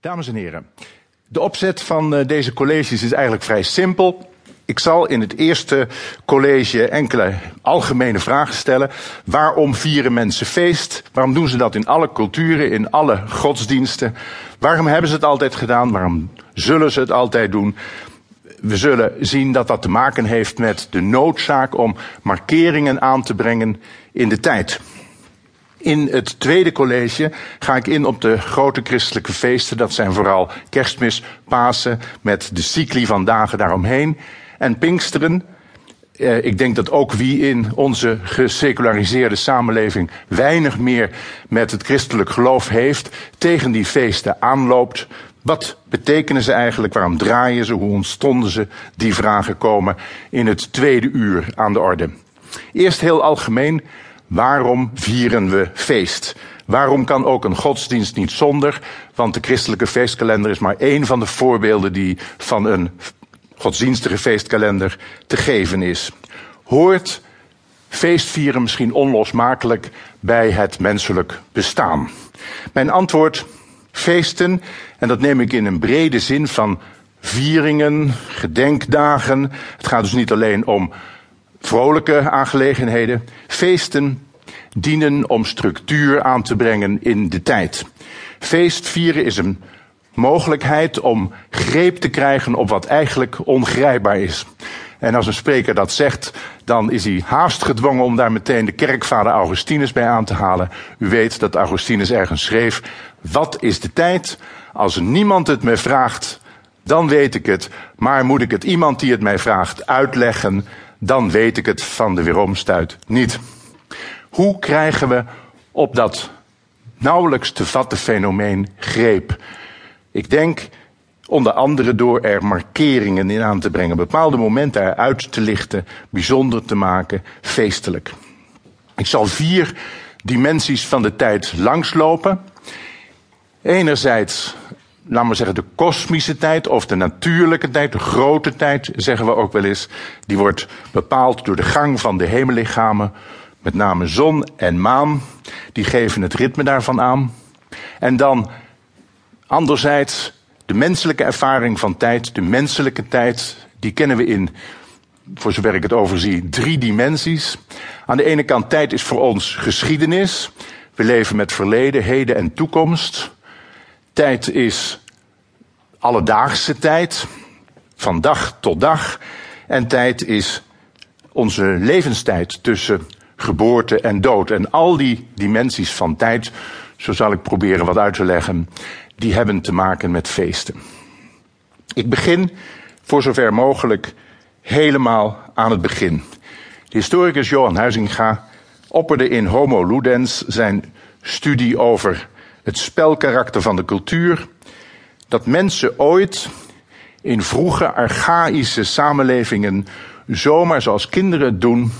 Dames en heren, de opzet van eh, deze colleges is eigenlijk vrij simpel. Ik zal in het eerste college enkele algemene vragen stellen. Waarom vieren mensen feest? Waarom doen ze dat in alle culturen, in alle godsdiensten? Waarom hebben ze het altijd gedaan? Waarom zullen ze het altijd doen? We zullen zien dat dat te maken heeft met de noodzaak om markeringen aan te brengen in de tijd. In het tweede college ga ik in op de grote christelijke feesten. Dat zijn vooral kerstmis, Pasen, met de cycli van dagen daaromheen. En Pinksteren. Eh, ik denk dat ook wie in onze geseculariseerde samenleving weinig meer met het christelijk geloof heeft, tegen die feesten aanloopt. Wat betekenen ze eigenlijk? Waarom draaien ze? Hoe ontstonden ze? Die vragen komen in het tweede uur aan de orde. Eerst heel algemeen. Waarom vieren we feest? Waarom kan ook een godsdienst niet zonder? Want de christelijke feestkalender is maar één van de voorbeelden die van een godsdienstige feestkalender te geven is. Hoort feestvieren misschien onlosmakelijk bij het menselijk bestaan? Mijn antwoord, feesten, en dat neem ik in een brede zin van vieringen, gedenkdagen. Het gaat dus niet alleen om vrolijke aangelegenheden. Feesten dienen om structuur aan te brengen in de tijd. Feestvieren is een mogelijkheid om greep te krijgen op wat eigenlijk ongrijpbaar is. En als een spreker dat zegt, dan is hij haast gedwongen om daar meteen de kerkvader Augustinus bij aan te halen. U weet dat Augustinus ergens schreef: Wat is de tijd? Als niemand het me vraagt, dan weet ik het. Maar moet ik het iemand die het mij vraagt uitleggen, dan weet ik het van de weeromstuit niet. Hoe krijgen we op dat nauwelijks te vatten fenomeen greep? Ik denk onder andere door er markeringen in aan te brengen, bepaalde momenten eruit te lichten, bijzonder te maken, feestelijk. Ik zal vier dimensies van de tijd langslopen. Enerzijds, laten we zeggen, de kosmische tijd of de natuurlijke tijd, de grote tijd, zeggen we ook wel eens. Die wordt bepaald door de gang van de hemellichamen, met name zon en maan. Die geven het ritme daarvan aan. En dan anderzijds de menselijke ervaring van tijd, de menselijke tijd, die kennen we in, voor zover ik het overzie, drie dimensies. Aan de ene kant, tijd is voor ons geschiedenis. We leven met verleden, heden en toekomst. Tijd is alledaagse tijd, van dag tot dag. En tijd is onze levenstijd tussen geboorte en dood. En al die dimensies van tijd, zo zal ik proberen wat uit te leggen, die hebben te maken met feesten. Ik begin, voor zover mogelijk, helemaal aan het begin. De historicus Johan Huizinga opperde in Homo Ludens zijn studie over het spelkarakter van de cultuur, dat mensen ooit in vroege archaïsche samenlevingen zomaar zoals kinderen het doen,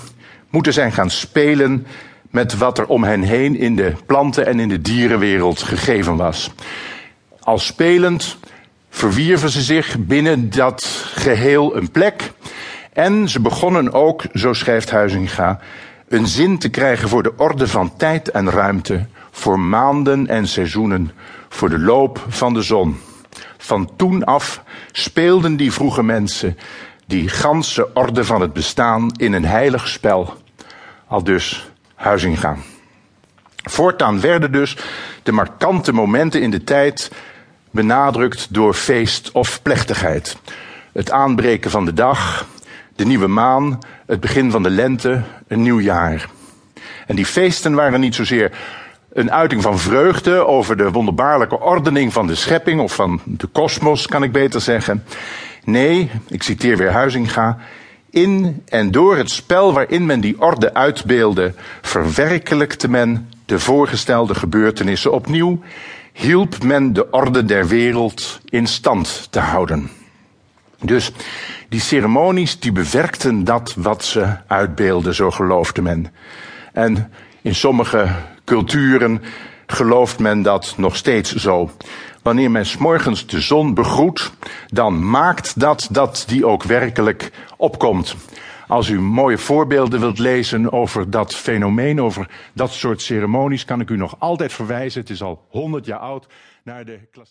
moeten zijn gaan spelen met wat er om hen heen in de planten- en in de dierenwereld gegeven was. Al spelend verwierven ze zich binnen dat geheel een plek. En ze begonnen ook, zo schrijft Huizinga, een zin te krijgen voor de orde van tijd en ruimte, voor maanden en seizoenen, voor de loop van de zon. Van toen af speelden die vroege mensen die ganse orde van het bestaan in een heilig spel. Al dus Huizinga. Voortaan werden dus de markante momenten in de tijd benadrukt door feest of plechtigheid. Het aanbreken van de dag, de nieuwe maan, het begin van de lente, een nieuw jaar. En die feesten waren niet zozeer een uiting van vreugde over de wonderbaarlijke ordening van de schepping of van de kosmos, kan ik beter zeggen. Nee, ik citeer weer Huizinga. In en door het spel waarin men die orde uitbeelde, verwerkelijkte men de voorgestelde gebeurtenissen opnieuw hielp men de orde der wereld in stand te houden. Dus die ceremonies die bewerkten dat wat ze uitbeelden, zo geloofde men. En in sommige culturen gelooft men dat nog steeds zo. Wanneer men morgens de zon begroet, dan maakt dat dat die ook werkelijk opkomt. Als u mooie voorbeelden wilt lezen over dat fenomeen, over dat soort ceremonies, kan ik u nog altijd verwijzen. Het is al honderd jaar oud naar de